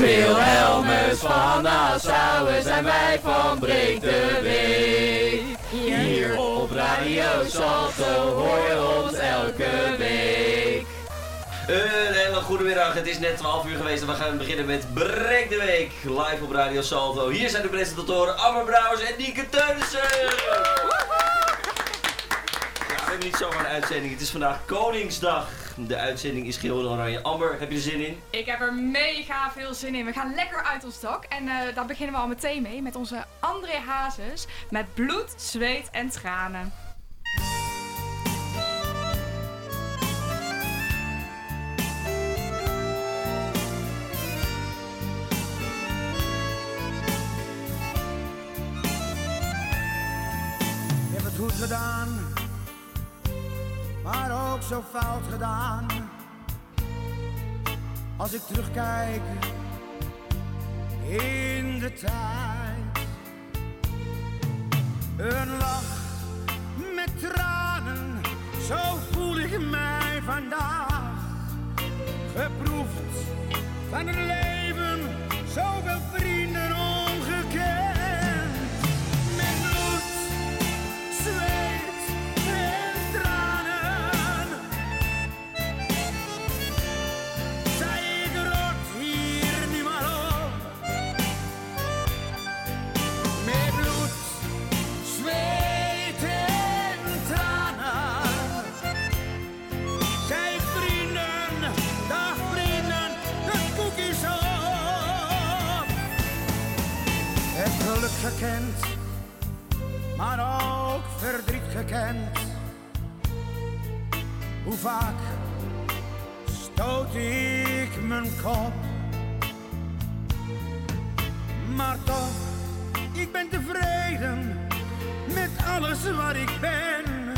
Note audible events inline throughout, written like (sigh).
Wilhelmus van Nassau zijn wij van Breek de Week. Hier op Radio Salto hoor je ons elke week. Een hele goede middag, het is net 12 uur geweest en we gaan beginnen met Breek de Week. Live op Radio Salto. Hier zijn de presentatoren Amber Brouwers en Nieke Teunissen. Ja, we hebben niet zomaar een uitzending, het is vandaag Koningsdag. De uitzending is geheel oranje. Amber, heb je er zin in? Ik heb er mega veel zin in. We gaan lekker uit ons dak. En eh, daar beginnen we al meteen mee met onze André Hazes. Met bloed, zweet en tranen. Zo fout gedaan. Als ik terugkijk in de tijd, een lach met tranen, zo voel ik mij vandaag. Geproefd van het leven, zoveel vrienden maar ook verdriet gekend. Hoe vaak stoot ik mijn kop, maar toch, ik ben tevreden met alles wat ik ben.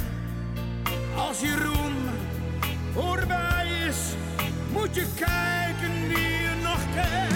Als je roem voorbij is, moet je kijken wie je nog kent.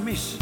miss.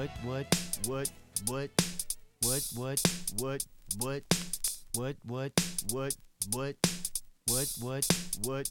What, what, what, what, what, what, what, what, what, what, what, what, what, what, what,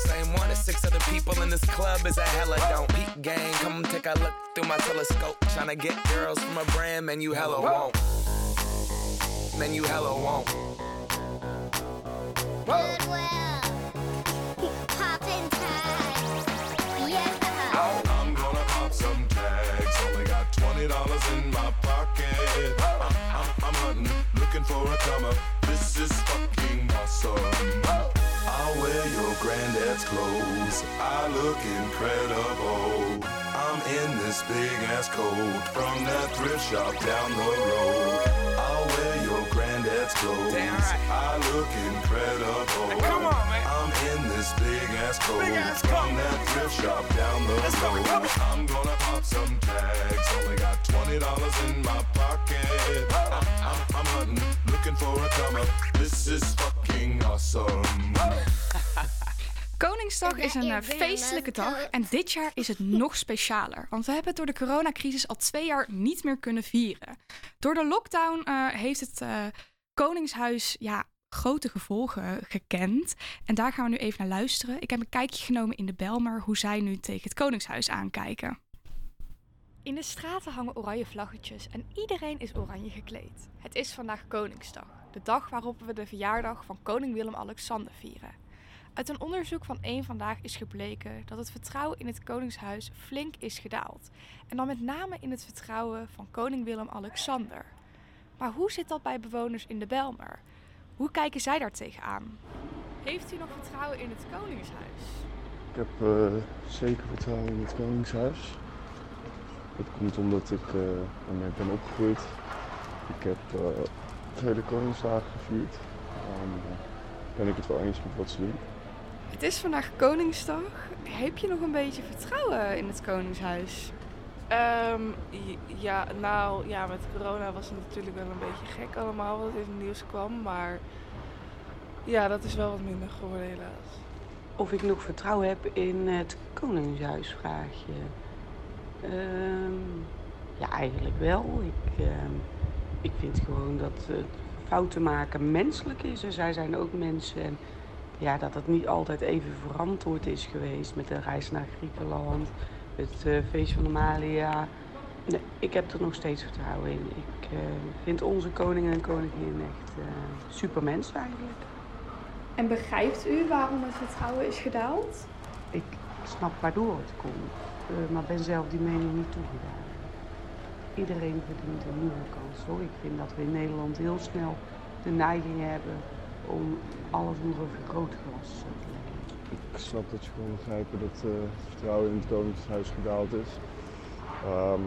same one as six other people in this club is a hella don't. Peep gang, come take a look through my telescope. Tryna get girls from a brand, man, you hella won't. Man, you hella won't. Goodwill. Poppin' tags. Yeah. I'm gonna pop some tags. Only got twenty dollars in my pocket. I'm, I'm, I'm hunting, looking for a come. This is fucking awesome. I'll wear your granddad's clothes. I look incredible. I'm in this big ass coat from that thrift shop down the road. Granddad's clothes. Damn right. I look incredible. Come on, man. I'm in this big ass coat Big ass from that thrift shop down the Let's go, road. on. I'm gonna pop some tags. Only got twenty dollars in my pocket. I'm, I'm, I'm hunting, looking for a come up. This is fucking awesome. (laughs) Koningsdag is een eh, feestelijke dag en dit jaar is het nog specialer. Want we hebben het door de coronacrisis al twee jaar niet meer kunnen vieren. Door de lockdown eh, heeft het eh, Koningshuis ja, grote gevolgen gekend. En daar gaan we nu even naar luisteren. Ik heb een kijkje genomen in de Belmer hoe zij nu tegen het Koningshuis aankijken. In de straten hangen oranje vlaggetjes en iedereen is oranje gekleed. Het is vandaag Koningsdag, de dag waarop we de verjaardag van koning Willem-Alexander vieren. Uit een onderzoek van één vandaag is gebleken dat het vertrouwen in het Koningshuis flink is gedaald. En dan met name in het vertrouwen van koning Willem-Alexander. Maar hoe zit dat bij bewoners in de Belmer? Hoe kijken zij daar tegenaan? Heeft u nog vertrouwen in het Koningshuis? Ik heb eh, zeker vertrouwen in het Koningshuis. Dat komt omdat ik eh ermee ben opgegroeid. Ik heb eh Tweede Koningsdagen gevierd. Eh, ben ik het wel eens met wat ze doen. Het is vandaag Koningsdag. Heb je nog een beetje vertrouwen in het Koningshuis? J- ja, nou ja, met corona was het natuurlijk wel een beetje gek allemaal wat in het nieuws kwam. Maar ja, dat is wel wat minder geworden helaas. Of ik nog vertrouwen heb in het Koningshuis, vraag je. Ehm, ja, eigenlijk wel. Ik, ehm, ik vind gewoon dat fouten maken menselijk is. En zij zijn ook mensen. En ja, dat het niet altijd even verantwoord is geweest met de reis naar Griekenland, het eh, feest van Amalia. Nee, ik heb er nog steeds vertrouwen in. Ik eh, vind onze koning en koningin echt eh supermensen eigenlijk. En begrijpt u waarom het vertrouwen is gedaald? Ik snap waardoor het komt, uh, maar ben zelf die mening niet toegedaan. Iedereen verdient een nieuwe kans hoor. Ik vind dat we in Nederland heel snel de neiging hebben om alles nog een vergrootglas te leggen. Ik snap dat je gewoon begrijpen dat uh, het vertrouwen in het Koningshuis gedaald is. Um,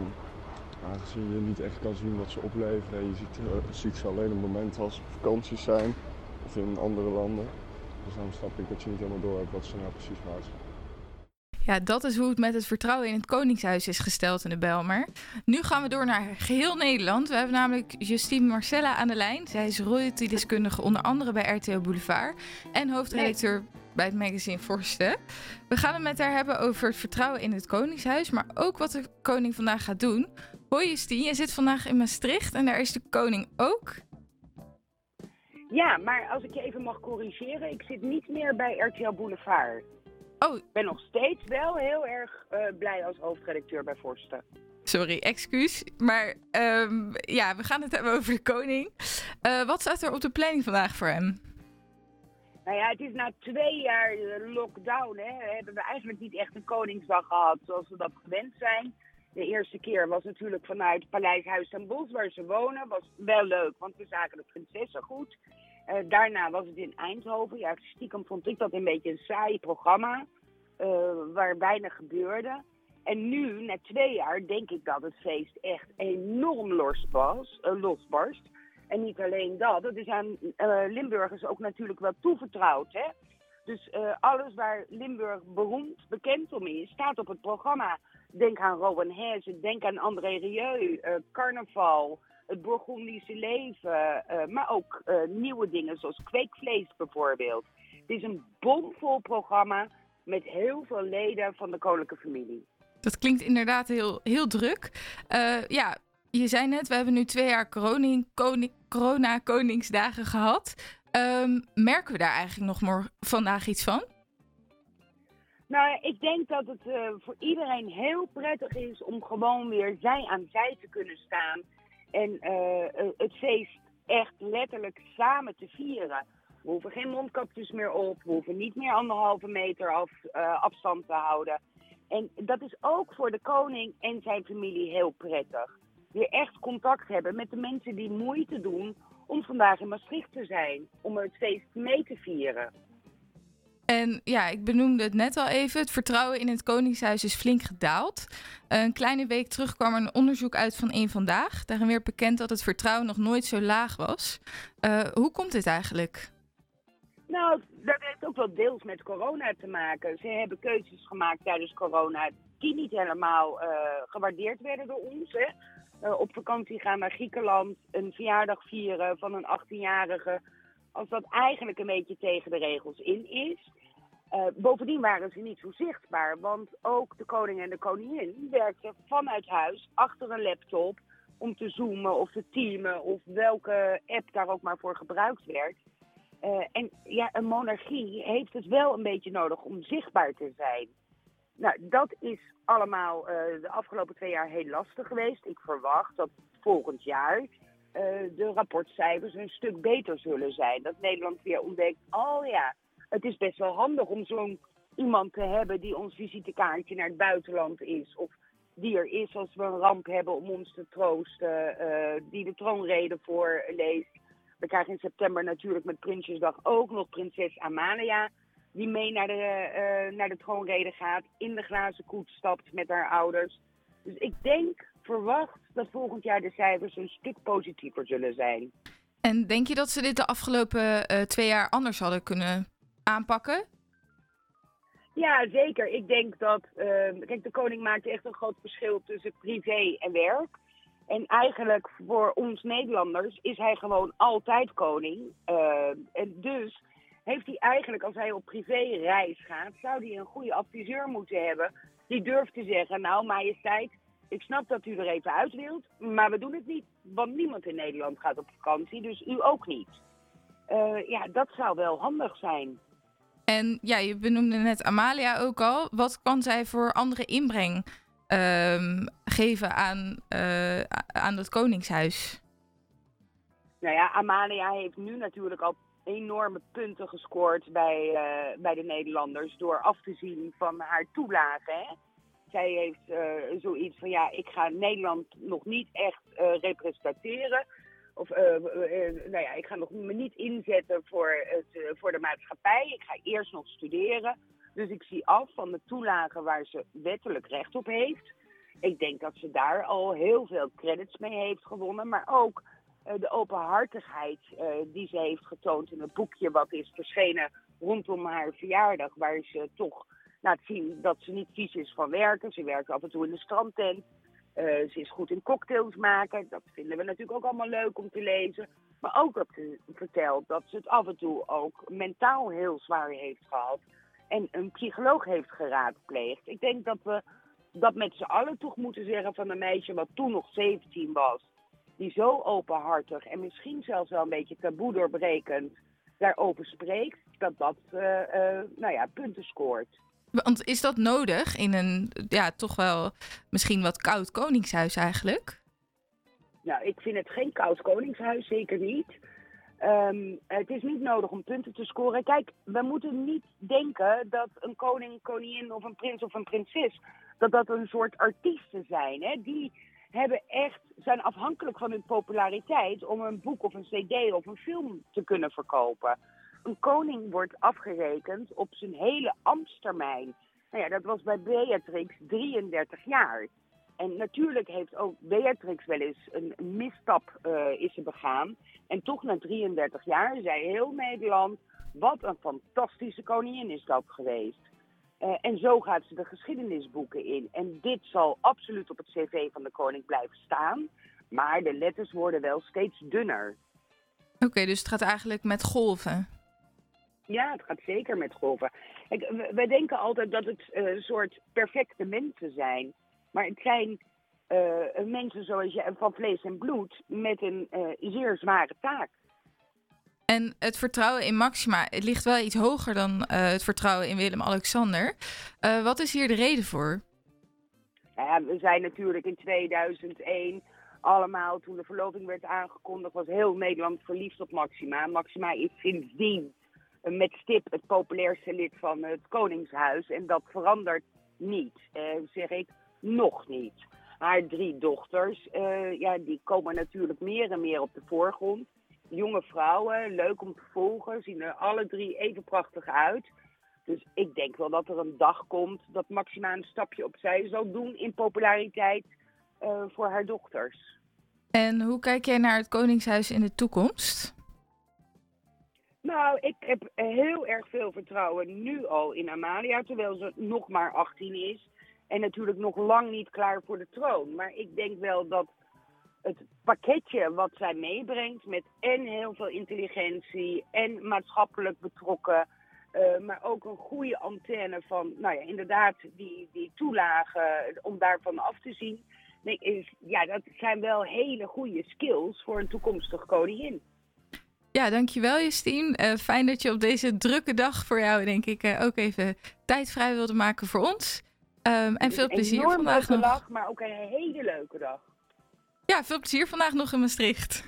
aangezien je niet echt kan zien wat ze opleveren. Je ziet, uh, ziet ze alleen op momenten als vakanties zijn of in andere landen. Dus daarom snap ik dat je niet helemaal door hebt wat ze nou precies zijn. Ja, dat is hoe het met het vertrouwen in het Koningshuis is gesteld in de Belmer. Nu gaan we door naar geheel Nederland. We hebben namelijk Justine Marcella aan de lijn. Zij is royalty-deskundige onder andere bij RTO Boulevard en hoofdredacteur bij het magazine Forsten. We gaan het met haar hebben over het vertrouwen in het Koningshuis, maar ook wat de koning vandaag gaat doen. Hoi Justine, je zit vandaag in Maastricht en daar is de koning ook. Ja, maar als ik je even mag corrigeren, ik zit niet meer bij RTL Boulevard. Oh. Ik ben nog steeds wel heel erg uh, blij als hoofdredacteur bij Forsten. Sorry, excuus. Maar um, ja, we gaan het hebben over de koning. Uh, wat staat er op de planning vandaag voor hem? Nou ja, het is na twee jaar lockdown. Hè, hebben we eigenlijk niet echt een Koningsdag gehad zoals we dat gewend zijn. De eerste keer was natuurlijk vanuit Paleis Huis en Bos, waar ze wonen. Was wel leuk, want we zagen de prinsessen goed. Uh, daarna was het in Eindhoven. Ja, stiekem vond ik dat een beetje een saai programma. Uh, waar weinig gebeurde. En nu, na twee jaar, denk ik dat het feest echt enorm losbarst. Uh, losbarst. En niet alleen dat, het is aan Limburgers ook natuurlijk wel toevertrouwd. Hè? Dus alles waar Limburg beroemd, bekend om is, staat op het programma. Denk aan Rowan Hezen, denk aan André Rieu, carnaval, het Bourgondische leven, uh, maar ook nieuwe dingen zoals kweekvlees bijvoorbeeld. Het is een bomvol programma met heel veel leden van de koninklijke familie. Dat klinkt inderdaad heel, heel druk. Ja, je zei net, we hebben nu twee jaar koning, koning, corona-koningsdagen gehad. Um, merken we daar eigenlijk nog maar vandaag iets van? Nou, ik denk dat het uh, voor iedereen heel prettig is om gewoon weer zij aan zij te kunnen staan. En uh, het feest echt letterlijk samen te vieren. We hoeven geen mondkapjes meer op. We hoeven niet meer anderhalve meter af, afstand te houden. En dat is ook voor de koning en zijn familie heel prettig. Weer echt contact hebben met de mensen die moeite doen om vandaag in Maastricht te zijn. Om het feest mee te vieren. En ja, ik benoemde het net al even. Het vertrouwen in het Koningshuis is flink gedaald. Een kleine week terug kwam er een onderzoek uit van één vandaag. Daarin werd bekend dat het vertrouwen nog nooit zo laag was. Uh, hoe komt dit eigenlijk? Nou, dat heeft ook wel deels met corona te maken. Ze hebben keuzes gemaakt tijdens corona die niet helemaal uh, gewaardeerd werden door ons. Hè? Uh, op vakantie gaan naar Griekenland, een verjaardag vieren van een 18-jarige als dat eigenlijk een beetje tegen de regels in is. Uh, bovendien waren ze niet zo zichtbaar, want ook de koning en de koningin werkten vanuit huis achter een laptop om te zoomen of te teamen of welke app daar ook maar voor gebruikt werd. Uh, en ja, een monarchie heeft het wel een beetje nodig om zichtbaar te zijn. Nou, dat is allemaal uh, de afgelopen twee jaar heel lastig geweest. Ik verwacht dat volgend jaar uh, de rapportcijfers een stuk beter zullen zijn. Dat Nederland weer ontdekt, oh ja, het is best wel handig om zo'n iemand te hebben die ons visitekaartje naar het buitenland is. Of die er is als we een ramp hebben om ons te troosten. Uh, die de troonrede voorleest. We krijgen in september natuurlijk met Prinsjesdag ook nog prinses Amalia. Die mee naar de, uh, naar de troonrede gaat. In de glazen koets stapt met haar ouders. Dus ik denk, verwacht dat volgend jaar de cijfers een stuk positiever zullen zijn. En denk je dat ze dit de afgelopen uh, twee jaar anders hadden kunnen aanpakken? Ja, zeker. Ik denk dat. Uh, kijk, de koning maakt echt een groot verschil tussen privé en werk. En eigenlijk voor ons Nederlanders is hij gewoon altijd koning. Uh, en dus heeft hij eigenlijk, als hij op privéreis gaat, zou hij een goede adviseur moeten hebben. Die durft te zeggen, nou majesteit, ik snap dat u er even uit wilt, maar we doen het niet. Want niemand in Nederland gaat op vakantie, dus u ook niet. Uh, ja, dat zou wel handig zijn. En ja, je benoemde net Amalia ook al. Wat kan zij voor andere inbreng uh, geven aan, uh, aan het Koningshuis? Nou ja, Amalia heeft nu natuurlijk al enorme punten gescoord bij, eh, bij de Nederlanders door af te zien van haar toelage. Hè? Zij heeft eh, zoiets van ja, ik ga Nederland nog niet echt eh, representeren. Of nou ja, ik ga nog me niet inzetten voor, het, voor de maatschappij. Ik ga eerst nog studeren. Dus ik zie af van de toelage waar ze wettelijk recht op heeft. Ik denk dat ze daar al heel veel credits mee heeft gewonnen. Maar ook de openhartigheid eh, die ze heeft getoond in het boekje wat is verschenen rondom haar verjaardag. Waar ze toch laat zien dat ze niet vies is van werken. Ze werkt af en toe in de strandtent. Eh, ze is goed in cocktails maken. Dat vinden we natuurlijk ook allemaal leuk om te lezen. Maar ook dat ze vertelt dat ze het af en toe ook mentaal heel zwaar heeft gehad. En een psycholoog heeft geraadpleegd. Ik denk dat we dat met z'n allen toch moeten zeggen van een meisje wat toen nog 17 was. Die zo openhartig en misschien zelfs wel een beetje taboe doorbrekend daarover spreekt. Dat dat eh, eh, nou ja, punten scoort. Want is dat nodig in een, ja, toch wel misschien wat koud koningshuis eigenlijk? Nou, ik vind het geen koud koningshuis, zeker niet. Ehm, het is niet nodig om punten te scoren. Kijk, we moeten niet denken dat een koning, koningin of een prins of een prinses... dat dat een soort artiesten zijn. Hè? Die hebben echt, zijn afhankelijk van hun populariteit... om een boek of een cd of een film te kunnen verkopen. Een koning wordt afgerekend op zijn hele ambtstermijn. Nou ja, dat was bij Beatrix 33 jaar. En natuurlijk heeft ook Beatrix wel eens een misstap eh, is ze begaan. En toch na 33 jaar zei heel Nederland... wat een fantastische koningin is dat geweest. Eh, en zo gaat ze de geschiedenisboeken in. En dit zal absoluut op het cv van de koning blijven staan. Maar de letters worden wel steeds dunner. Oké, dus het gaat eigenlijk met golven. Ja, het gaat zeker met golven. Kijk, we- wij denken altijd dat het eh, een soort perfecte mensen zijn. Maar het zijn eh, mensen zoals je van vlees en bloed met een zeer zware taak. En het vertrouwen in Maxima ligt wel iets hoger dan eh, het vertrouwen in Willem-Alexander. Eh, wat is hier de reden voor? Ja, we zijn natuurlijk in 2001 allemaal, toen de verloving werd aangekondigd, was heel Nederland verliefd op Maxima. Maxima is sindsdien eh, met stip het populairste lid van het Koningshuis. En dat verandert niet, eh, zeg ik, nog niet. Haar drie dochters, ja, die komen natuurlijk meer en meer op de voorgrond. Jonge vrouwen, leuk om te volgen, zien er alle drie even prachtig uit. Dus ik denk wel dat er een dag komt dat Maxima een stapje opzij zal doen in populariteit eh, voor haar dochters. En hoe kijk jij naar het Koningshuis in de toekomst? Nou, ik heb heel erg veel vertrouwen nu al in Amalia, terwijl ze nog maar 18 is. En natuurlijk nog lang niet klaar voor de troon. Maar ik denk wel dat het pakketje wat zij meebrengt met en heel veel intelligentie en maatschappelijk betrokken, eh, maar ook een goede antenne van, nou ja, inderdaad die, die toelagen om daarvan af te zien. Nee, is, ja, dat zijn wel hele goede skills voor een toekomstige koningin. Ja, dankjewel Justine. Eh, fijn dat je op deze drukke dag voor jou, denk ik, eh, ook even tijd vrij wilde maken voor ons. Ehm, en veel Een plezier vandaag leuke nog. dag, maar ook een hele leuke dag. Ja, veel plezier vandaag nog in Maastricht.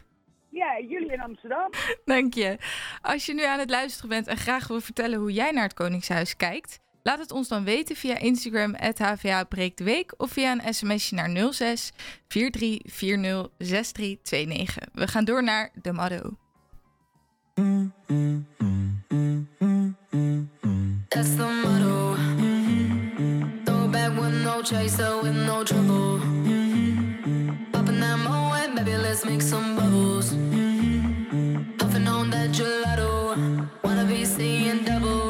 Ja, jullie in Amsterdam. Dank je. Als je nu aan het luisteren bent en graag wil vertellen hoe jij naar het Koningshuis kijkt, laat het ons dan weten via Instagram HVA Breekt de Week of via een smsje naar 06 4340 6329. We gaan door naar de motto. That's the motto. Throw it back with no chaser, with no trouble. Baby, let's make some bubbles. Puffing on that gelato. Wanna be seeing double.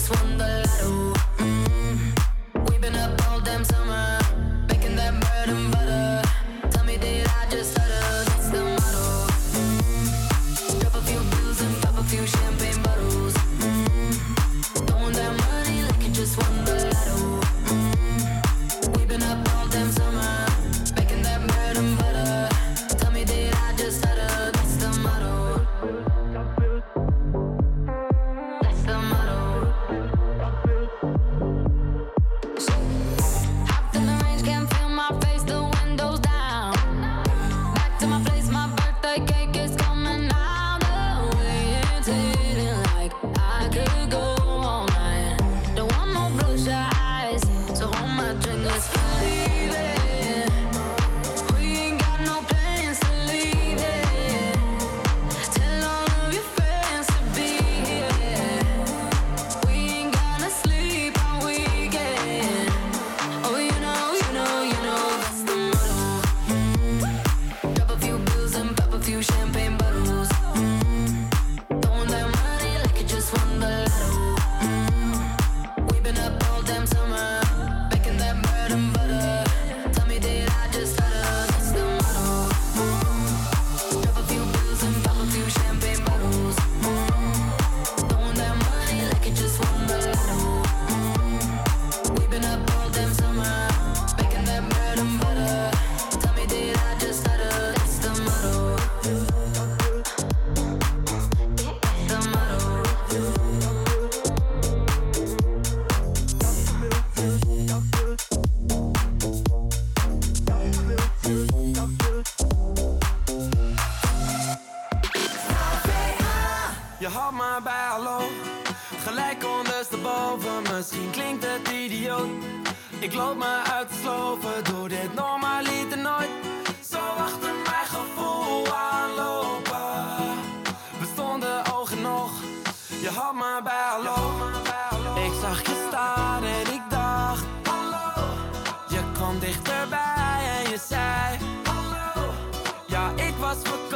Just won the lotto. Bij hallo, gelijk ondersteboven. Misschien klinkt het idioot. Ik loop me uit te sloven, doe dit normaliter nooit. Zo achter mijn gevoel aanlopen. We stonden oog in oog, je had me bij hallo. Ik zag je staan en ik dacht, hallo. Je kwam dichterbij en je zei, hallo. Ja, ik was verkocht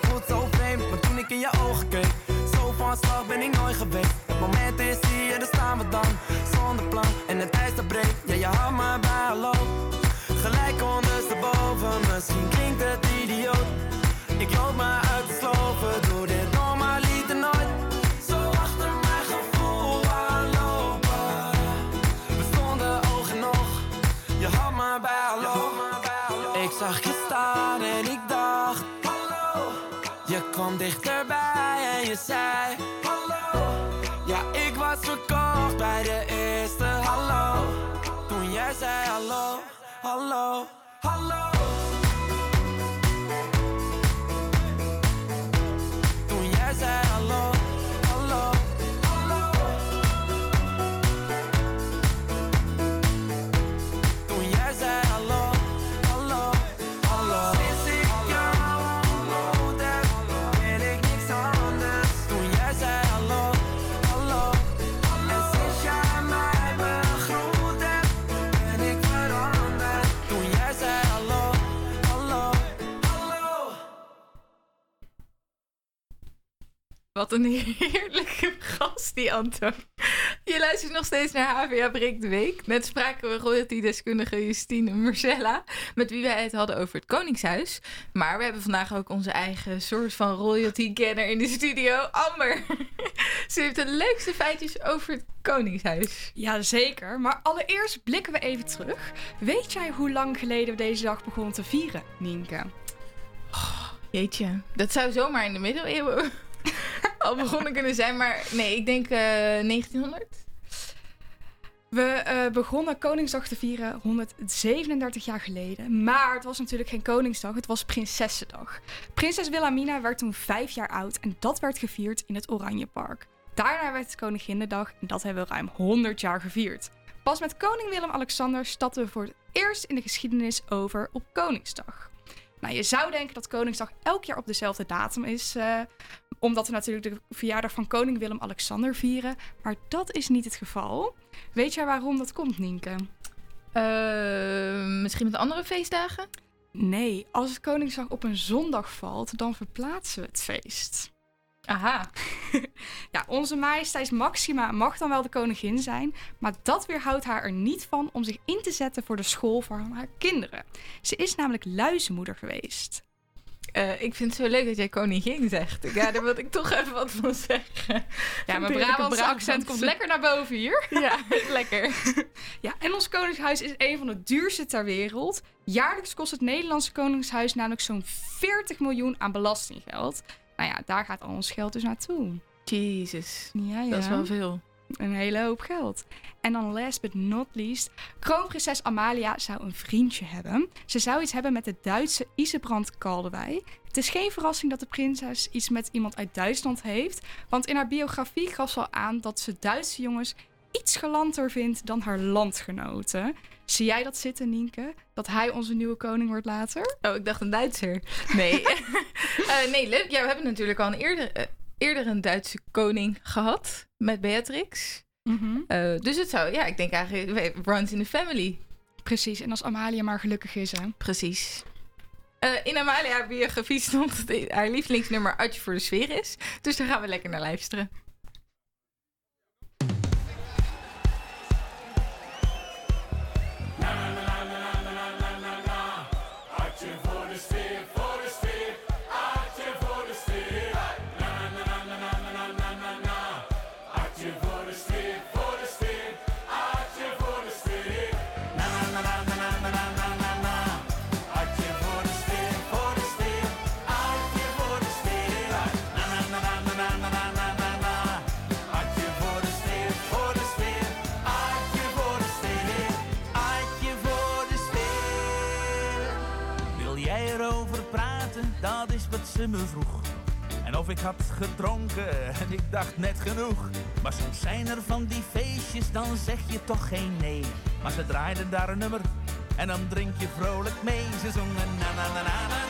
het voelt zo vreemd. Maar toen ik in je ogen keek, zo van slag ben ik nooit geweest. Kwam dichterbij en je zei, hallo. Ja, ik was verkocht bij de eerste, hallo. Toen jij zei hallo, hallo, hallo. Wat een heerlijke gast, die Anton. Je luistert nog steeds naar HVA Breek de Week. Net spraken we royalty-deskundige Justine Marcella, met wie wij het hadden over het Koningshuis. Maar we hebben vandaag ook onze eigen soort van royalty-kenner in de studio, Amber. (laughs) Ze heeft de leukste feitjes over het Koningshuis. Ja, zeker. Maar allereerst blikken we even terug. Weet jij hoe lang geleden we deze dag begonnen te vieren, Nienke? Jeetje, dat zou zomaar in de middeleeuwen (laughs) al begonnen kunnen zijn. Maar nee, ik denk eh, 1900. We eh, begonnen Koningsdag te vieren 137 jaar geleden. Maar het was natuurlijk geen Koningsdag, het was Prinsessendag. Prinses Wilhelmina werd toen vijf jaar oud en dat werd gevierd in het Oranjepark. Daarna werd het en dat hebben we ruim 100 jaar gevierd. Pas met koning Willem-Alexander stapten we voor het eerst in de geschiedenis over op Koningsdag. Nou, je zou denken dat Koningsdag elk jaar op dezelfde datum is, eh, omdat we natuurlijk de verjaardag van koning Willem-Alexander vieren. Maar dat is niet het geval. Weet jij waarom dat komt, Nienke? Eh, misschien met andere feestdagen? Nee, als het Koningsdag op een zondag valt, dan verplaatsen we het feest. Aha. (laughs) ja, onze majesteits Maxima mag dan wel de koningin zijn, maar dat weerhoudt haar er niet van om zich in te zetten voor de school van haar kinderen. Ze is namelijk luizenmoeder geweest. Eh, ik vind het zo leuk dat jij koningin zegt. Ja, daar wil ik toch even wat van zeggen. Ja, mijn Brabantse accent komt lekker naar boven hier. (laughs) Ja, (laughs) lekker. Ja, en ons koningshuis is een van de duurste ter wereld. Jaarlijks kost het Nederlandse koningshuis namelijk zo'n 40 miljoen aan belastinggeld. Nou ja, daar gaat al ons geld dus naartoe. Jezus. Ja, ja. Dat is wel veel. Een hele hoop geld. En dan last but not least, kroonprinses Amalia zou een vriendje hebben. Ze zou iets hebben met de Duitse Isebrand Kaldewey. Het is geen verrassing dat de prinses iets met iemand uit Duitsland heeft, want in haar biografie gaf ze al aan dat ze Duitse jongens iets galanter vindt dan haar landgenoten. Zie jij dat zitten, Nienke? Dat hij onze nieuwe koning wordt later? Oh, ik dacht een Duitser. Nee. (laughs) Eh, nee, leuk. We hebben natuurlijk al een eh, eerder, een Duitse koning gehad met Beatrix. Mhm. Eh, dus het zou, ja, ik denk eigenlijk, runs in the family. Precies, en als Amalia maar gelukkig is, hè? Precies. in Amalia biografie stond dat haar lievelingsnummer Adje voor de sfeer is. Dus daar gaan we lekker naar luisteren. dat is wat ze me vroeg. En of ik had gedronken (laughs) en ik dacht net genoeg. Maar soms zijn er van die feestjes, dan zeg je toch geen nee. Maar ze draaiden daar een nummer en dan drink je vrolijk mee. Ze zongen na na na na na.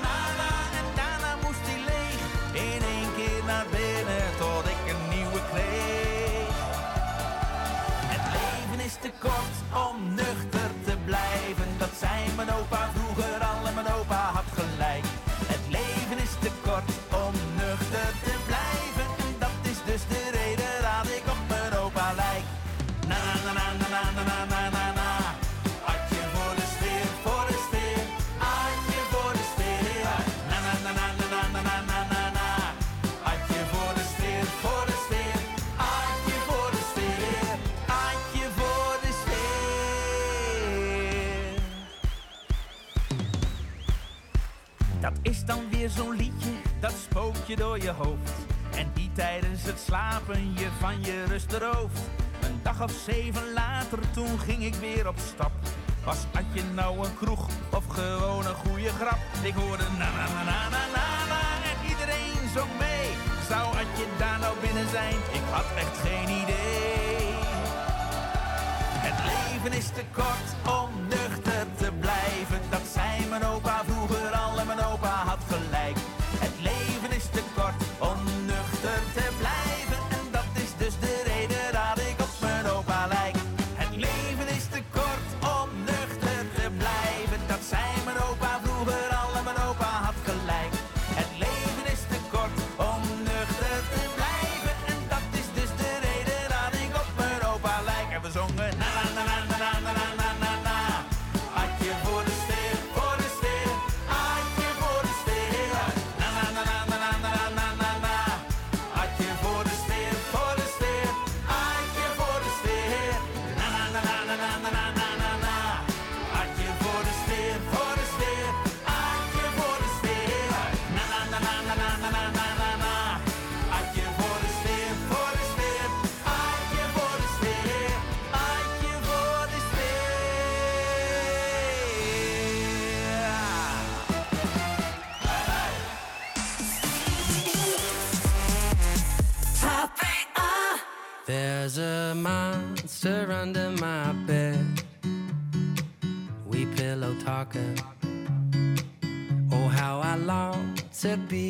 door je hoofd. En die tijdens het slapen je van je rust rooft. Een dag of zeven later, toen ging ik weer op stap. Was had je nou een kroeg of gewoon een goede grap? Ik hoorde na na na na na na, na en iedereen zong mee. Zou had je daar nou binnen zijn? Ik had echt geen idee. Het leven is te kort. be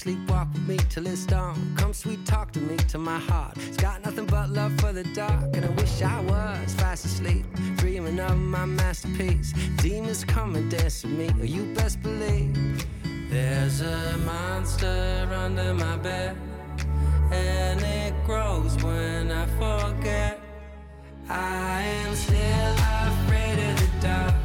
Sleepwalk with me till it's dawn. Come sweet talk to me to my heart. It's got nothing but love for the dark, and I wish I was fast asleep. Dreaming of my masterpiece. Demons come and dance with me, or you best believe. There's a monster under my bed, and it grows when I forget. I am still afraid of the dark.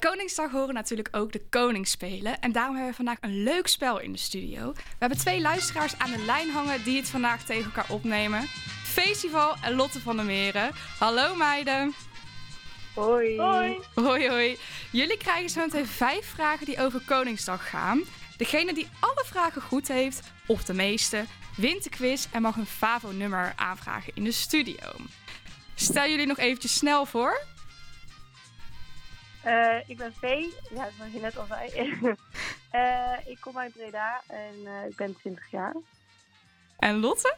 Koningsdag horen natuurlijk ook de koningsspelen. En daarom hebben we vandaag een leuk spel in de studio. We hebben twee luisteraars aan de lijn hangen die het vandaag tegen elkaar opnemen. Festival en Lotte van der Meren. Hallo meiden. Hoi. Hoi. Hoi hoi. Jullie krijgen zo meteen vijf vragen die over Koningsdag gaan. Degene die alle vragen goed heeft, of de meeste, wint de quiz en mag een FAVO-nummer aanvragen in de studio. Stel jullie nog eventjes snel voor. Eh, ik ben Vee, ja, zoals je net al zei. (laughs) Eh, ik kom uit Breda en eh, ik ben 20 jaar. En Lotte?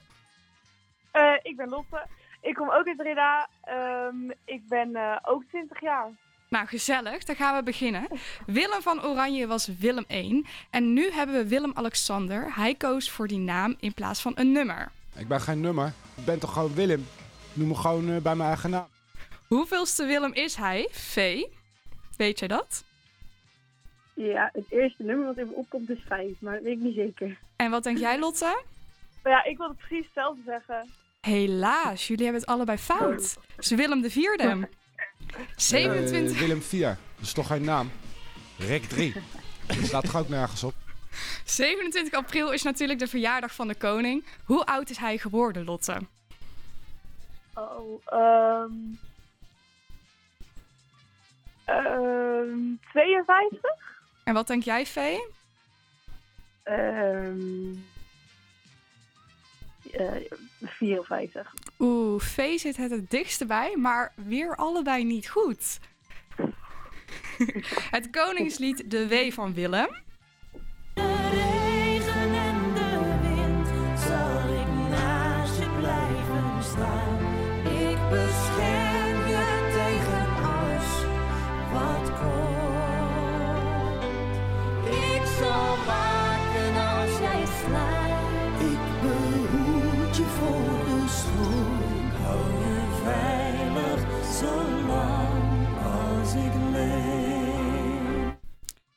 Eh, ik ben Lotte. Ik kom ook uit Breda. Ehm, ik ben eh, ook 20 jaar. Nou, gezellig. Dan gaan we beginnen. Willem van Oranje was Willem 1. En nu hebben we Willem-Alexander. Hij koos voor die naam in plaats van een nummer. Ik ben geen nummer. Ik ben toch gewoon Willem. Ik noem me gewoon bij mijn eigen naam. Hoeveelste Willem is hij? V. Weet jij dat? Ja, het eerste nummer wat in me opkomt is 5, maar dat weet ik niet zeker. En wat denk jij, Lotte? (laughs) Ja, ik wilde precies hetzelfde zeggen. Helaas, jullie hebben het allebei fout. Het is Willem de Vierde. 27. Eh, Willem 4. Dat is toch geen naam? Rek 3. Dat staat toch ook nergens op? 27 april is natuurlijk de verjaardag van de koning. Hoe oud is hij geworden, Lotte? Oh, ehm. Ehm 52? En wat denk jij, Vee? Ehm. eh, 54. Oeh, Vee zit het het dichtste bij, maar weer allebei niet goed. (laughs) het koningslied De Wee van Willem.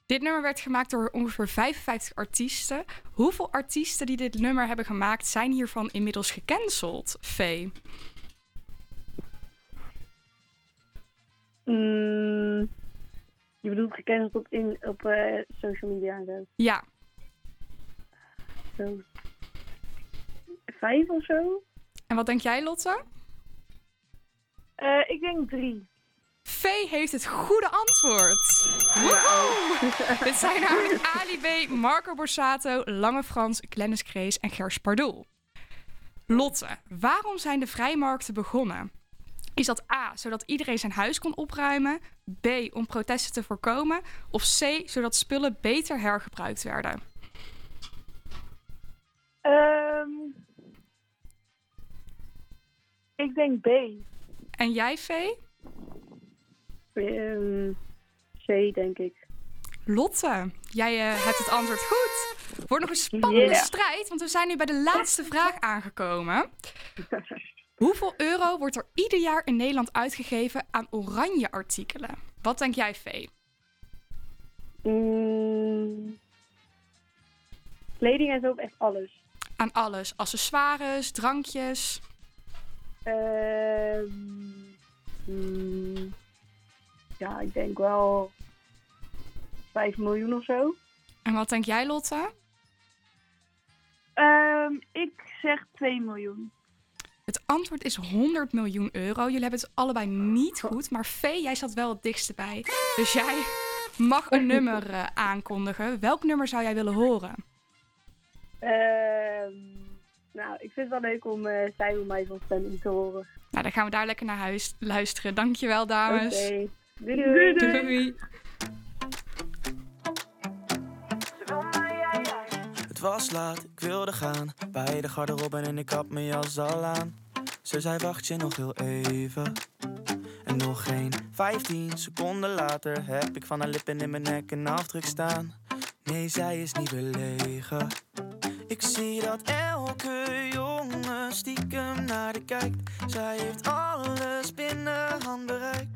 Dit nummer werd gemaakt door ongeveer 55 artiesten. Hoeveel artiesten die dit nummer hebben gemaakt zijn hiervan inmiddels gecanceld, Vee? Mm, je bedoelt gekend op, in, op eh, social media en zo. Ja. Zo. Vijf of zo? En wat denk jij, Lotte? Eh, ik denk drie. Vee heeft het goede antwoord. Woehoe! Dit zijn namelijk (laughs) Ali B, Marco Borsato, Lange Frans, Glennis Krees en Gers Pardoel. Lotte, waarom zijn de vrijmarkten begonnen? Is dat A, zodat iedereen zijn huis kon opruimen? B, om protesten te voorkomen? Of C, zodat spullen beter hergebruikt werden? Ehm, ik denk B. En jij, Vee? Ehm, C, denk ik. Lotte, jij eh, hebt het antwoord goed. Wordt nog een spannende Yeah. strijd, want we zijn nu bij de laatste vraag aangekomen. (laughs) Hoeveel euro wordt er ieder jaar in Nederland uitgegeven aan oranje artikelen? Wat denk jij, Vee? Mm, kleding en zo, echt alles. Aan alles. Accessoires, drankjes. Ehm, mm, ja, ik denk wel 5 miljoen of zo. En wat denk jij, Lotte? Ehm, ik zeg 2 miljoen. Het antwoord is 100 miljoen euro. Jullie hebben het allebei niet goed, maar Vee, jij zat wel het dichtste bij. Dus jij mag een nummer eh, aankondigen. Welk nummer zou jij willen horen? Ehm, nou, ik vind het wel leuk om eh Zij wil mij van stemming te horen. Nou, dan gaan we daar lekker naar huis luisteren. Dankjewel, dames. Oké. Doei, doei. doei. doei. Het was laat, ik wilde gaan. Bij de garderobe en ik had mijn jas al aan. Ze zei wacht je nog heel even. En nog geen 15 seconden later heb ik van haar lippen in mijn nek een afdruk staan. Nee, zij is niet belegen. Ik zie dat elke jongen stiekem naar de kijkt. Zij heeft alles binnen handbereik.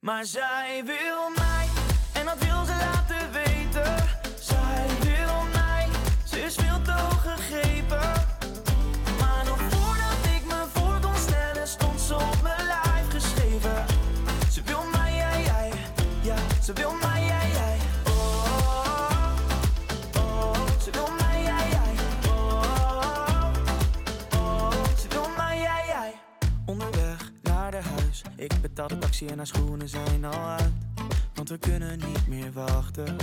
Maar zij wil mij, en dat wil ze laten weten. Zij wil mij, ze is veel te hoog gegrepen. Maar nog voordat ik me voor kon stellen, stond ze op mijn lijf geschreven. Ze wil mij, ja, ja, ja, ze wil mij, Ik betaal de taxi en haar schoenen zijn al uit. Want we kunnen niet meer wachten.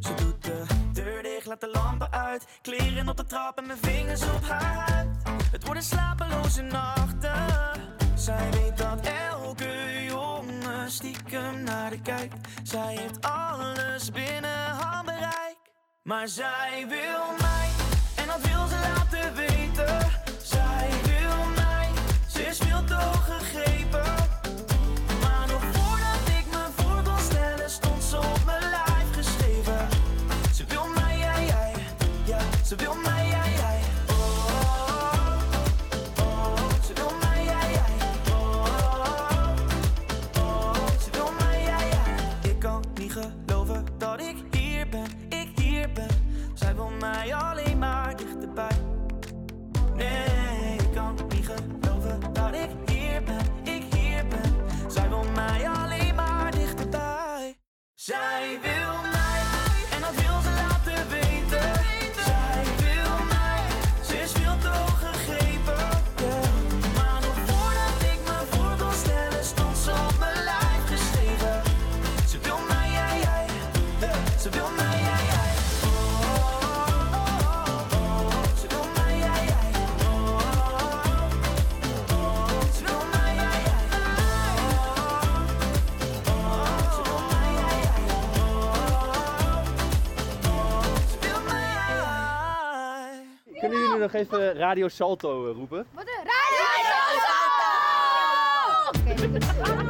Ze doet de deur dicht, laat de lampen uit. Kleren op de trap en mijn vingers op haar huid. Het worden slapeloze nachten. Zij weet dat elke jongen stiekem naar de kijkt. Zij heeft alles binnen handbereik. Maar zij wil mij, en dat wil ze laten weten. Zij wil mij, ze is veel te. Dichterbij. Even Radio Salto eh, roepen? Wat een radio Thank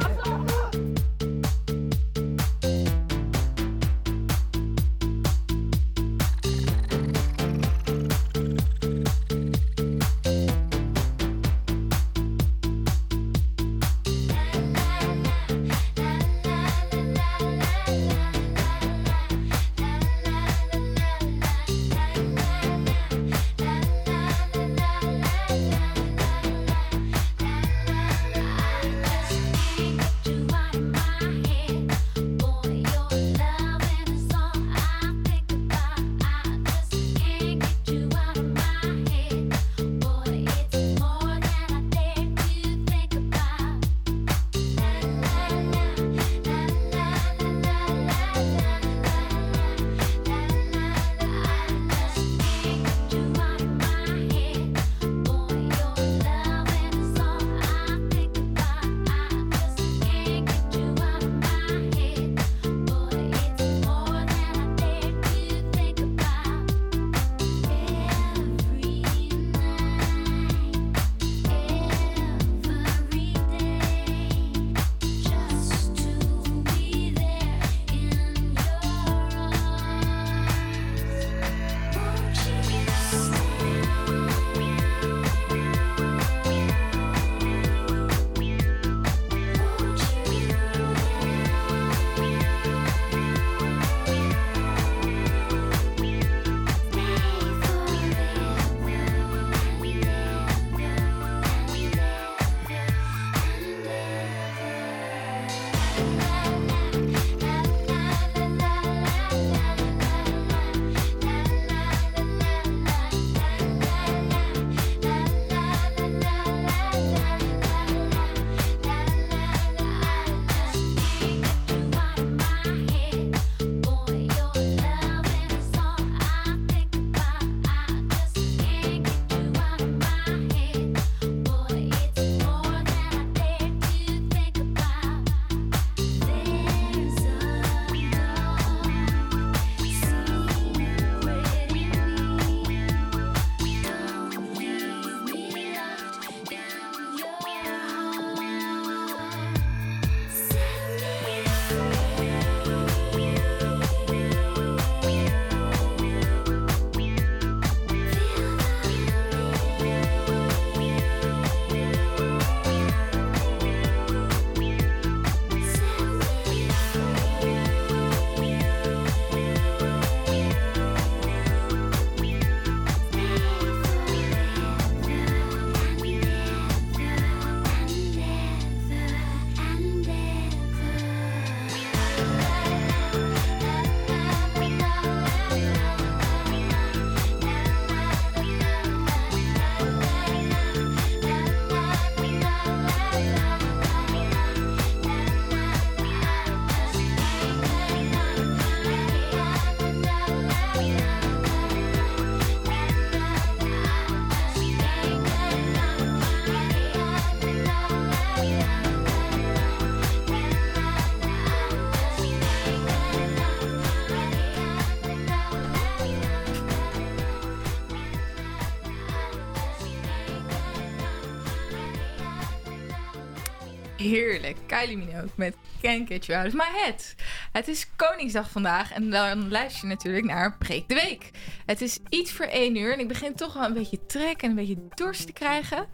Heerlijk. Kylie Minogue met Can't Get You Out of My Head. Het is Koningsdag vandaag en dan luister je natuurlijk naar Breek de Week. Het is iets voor één uur en ik begin toch wel een beetje trek en een beetje dorst te krijgen.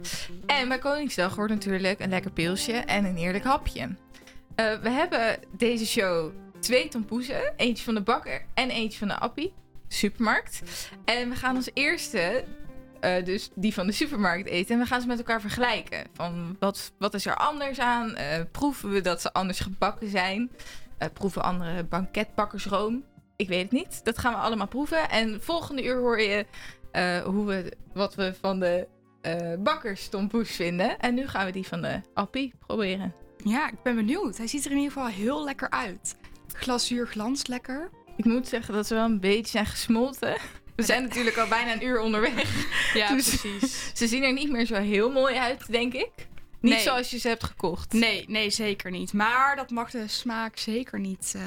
En bij Koningsdag hoort natuurlijk een lekker pilsje en een heerlijk hapje. Eh, we hebben deze show twee tompoezen. Eentje van de bakker en eentje van de appie. Supermarkt. En we gaan als eerste eh, dus die van de supermarkt eten. En we gaan ze met elkaar vergelijken. Van wat, wat is er anders aan? Eh, proeven we dat ze anders gebakken zijn? Eh, proeven andere banketbakkers room? Ik weet het niet. Dat gaan we allemaal proeven. En volgende uur hoor je hoe we, wat we van de bakkers tompoes vinden. En nu gaan we die van de appie proberen. Ja, ik ben benieuwd. Hij ziet er in ieder geval heel lekker uit. Glazuur glanst lekker. Ik moet zeggen dat ze wel een beetje zijn gesmolten. We zijn natuurlijk al bijna een uur onderweg. (laughs) Ja, Dus precies. (laughs) Ze zien er niet meer zo heel mooi uit, denk ik. Niet Nee. zoals je ze hebt gekocht. Nee, nee, zeker niet. Maar dat mag de smaak zeker niet eh,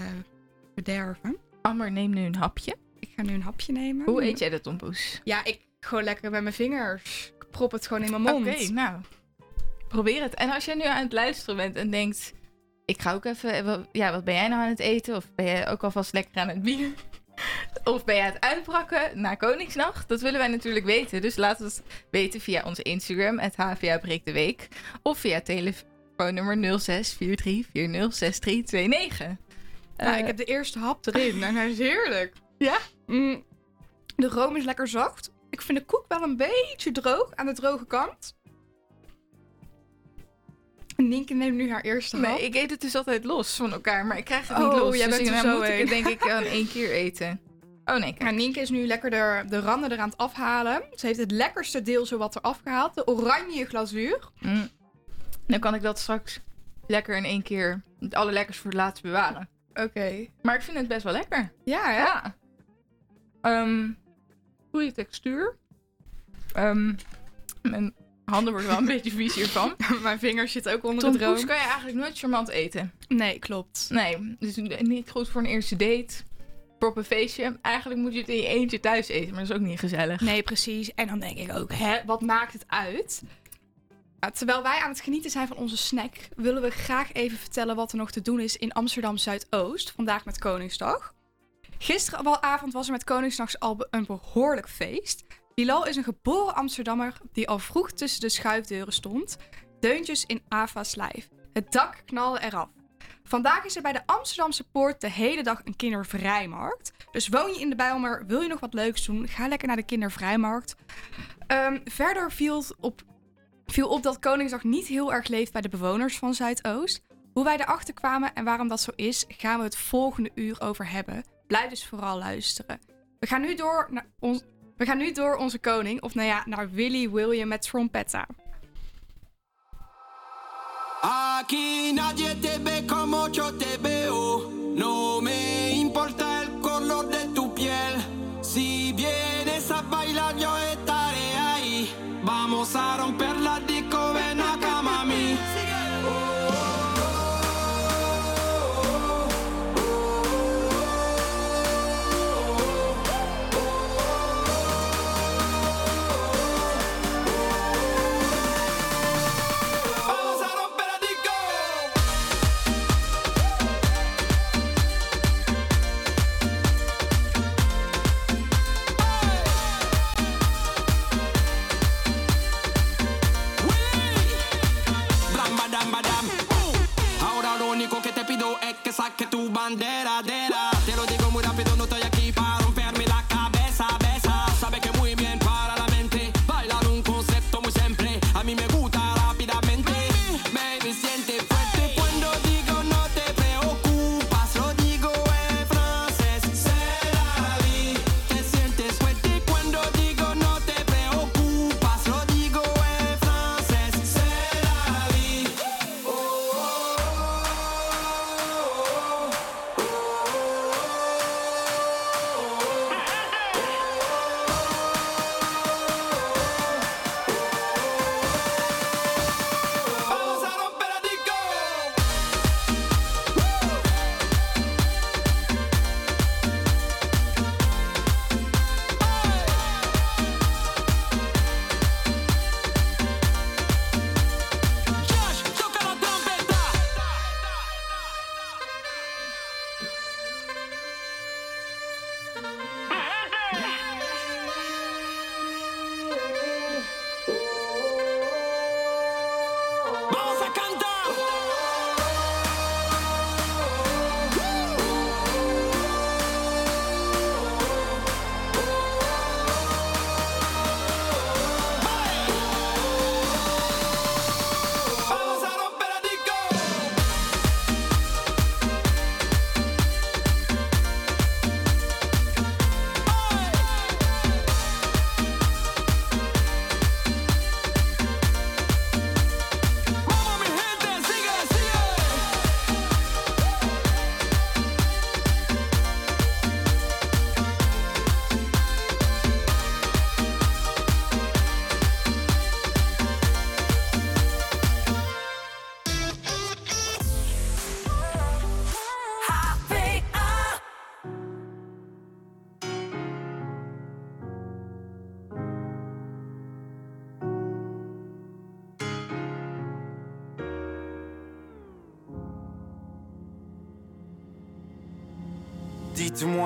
bederven. Amber, neem nu een hapje. Ik ga nu een hapje nemen. Hoe eet jij de tompoes? Ja, ik gewoon lekker met mijn vingers. Ik prop het gewoon in mijn mond. Oké, nou. Probeer het. En als jij nu aan het luisteren bent en denkt... Ik ga ook even... wat- Ja, wat ben jij nou aan het eten? Of ben jij ook alvast lekker aan het bier? Of ben jij het uitbrakken na Koningsnacht? Dat willen wij natuurlijk weten. Dus laat het weten via onze Instagram, het HVA Breek de Week. Of via telefoonnummer 0643406329. Nou, Eh, ik heb de eerste hap erin en hij is heerlijk. (laughs) Ja? de room is lekker zacht. Ik vind de koek wel een beetje droog, aan de droge kant. En (laughs) Nienke neemt nu haar eerste hap. Nee, ik eet het dus altijd los van elkaar, maar ik krijg het Oh, niet los. jij dus bent er dan zo moet ik het denk ik (laughs) aan één keer eten. Oh nee, Nou, Nienke is nu lekker de, de randen eraan het afhalen. Ze heeft het lekkerste deel zo wat eraf gehaald. De oranje glazuur. Mm. Dan kan ik dat straks lekker in één keer het allerlekkers voor het laatst bewaren. Oké. Maar ik vind het best wel lekker. Ja, hè? Ja. Ehm, goede textuur. Ehm, mijn handen worden wel een beetje vies hiervan. (laughs) Mijn vingers zitten ook onder de Tompoes droom. kan je eigenlijk nooit charmant eten. Nee, klopt. Nee, dus niet goed voor een eerste date. Voor op een feestje. Eigenlijk moet je het in je eentje thuis eten, maar dat is ook niet gezellig. Nee, precies. En dan denk ik ook, hè, wat maakt het uit? Terwijl wij aan het genieten zijn van onze snack, willen we graag even vertellen wat er nog te doen is in Amsterdam Zuidoost. Vandaag met Koningsdag. Gisteravond was er met Koningsdag al een behoorlijk feest. Bilal is een geboren Amsterdammer die al vroeg tussen de schuifdeuren stond. Deuntjes in Ava's lijf. Het dak knalde eraf. Vandaag is er bij de Amsterdamse Poort de hele dag een kindervrijmarkt. Dus woon je in de Bijlmer, wil je nog wat leuks doen, ga lekker naar de kindervrijmarkt. Ehm, verder viel op, viel op dat Koningsdag niet heel erg leeft bij de bewoners van Zuidoost. Hoe wij erachter kwamen en waarom dat zo is, gaan we het volgende uur over hebben. Blijf dus vooral luisteren. We gaan nu door naar, ons, we gaan nu door onze koning, of nou ja, naar Willy William met trompetta. Aquí nadie te ve como yo te veo. No me importa el color de tu piel. Si vienes a bailar, yo estaré ahí. Vamos a romper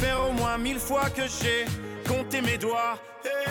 faire au moins mille fois que j'ai compté mes doigts. Eh,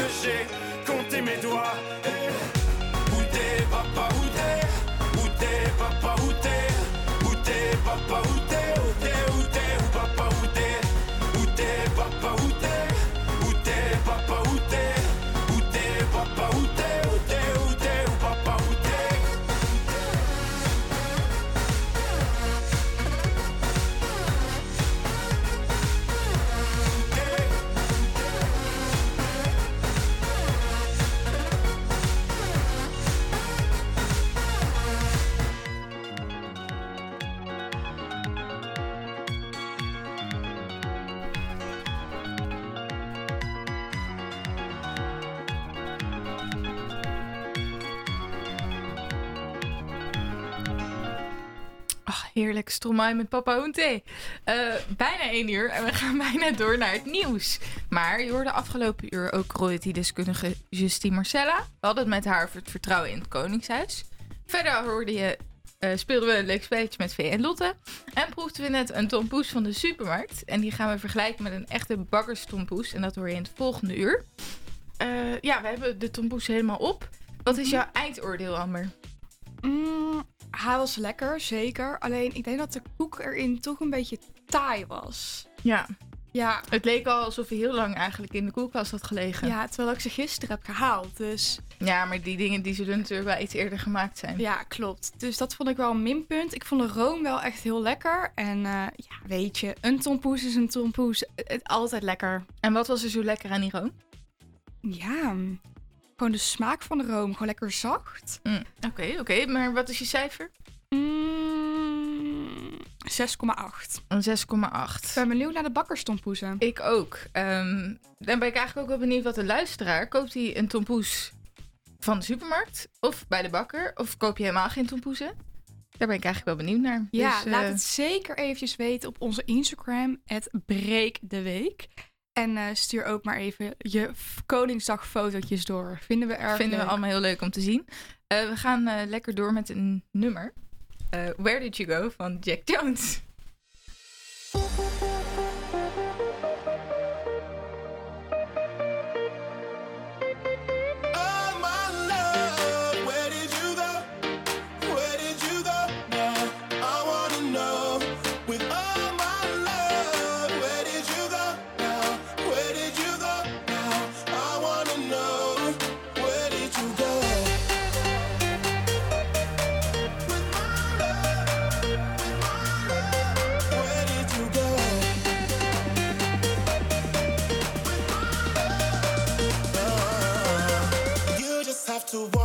Stromae met papa Hoente. Eh bijna één uur en we gaan (laughs) bijna door naar het nieuws. Maar je hoorde afgelopen uur ook royalty-deskundige Justine Marcella. We hadden het met haar over het vertrouwen in het Koningshuis. Verder hoorde je, eh, speelden we een leuk spelletje met Vee en Lotte. En proefden we net een tompoes van de supermarkt. En die gaan we vergelijken met een echte bakkerstompoes. En dat hoor je in het volgende uur. Eh, ja, we hebben de tompoes helemaal op. Wat is jouw eindoordeel, Amber? Mm, hij was lekker, zeker. Alleen ik denk dat de koek erin toch een beetje taai was. Ja. Ja. Het leek al alsof hij heel lang eigenlijk in de koelkast had gelegen. Ja, terwijl ik ze gisteren heb gehaald. Dus Ja, maar die dingen die zullen natuurlijk wel iets eerder gemaakt zijn. ja, klopt. Dus dat vond ik wel een minpunt. Ik vond de room wel echt heel lekker. En eh, ja, weet je, een tompoes is een tompoes. Het, het- altijd lekker. En wat was er zo lekker aan die room? Ja, gewoon de smaak van de room. Gewoon lekker zacht. Mm, Oké, oké. Maar wat is je cijfer? Mm, 6,8. Een 6,8. Ik ben benieuwd naar de bakkerstompoezen. Ik ook. Ehm, dan ben ik eigenlijk ook wel benieuwd wat de luisteraar... Koopt hij een tompoes van de supermarkt? Of bij de bakker? Of koop je helemaal geen tompoezen? Daar ben ik eigenlijk wel benieuwd naar. Ja, Dus, laat eh, het zeker eventjes weten op onze Instagram, het Breek de Week. En eh, stuur ook maar even je Koningsdagfotootjes door. Vinden we erg Vinden we allemaal heel leuk om te zien. Eh, we gaan eh, lekker door met een nummer. Where Did You Go van Jack Jones. to walk.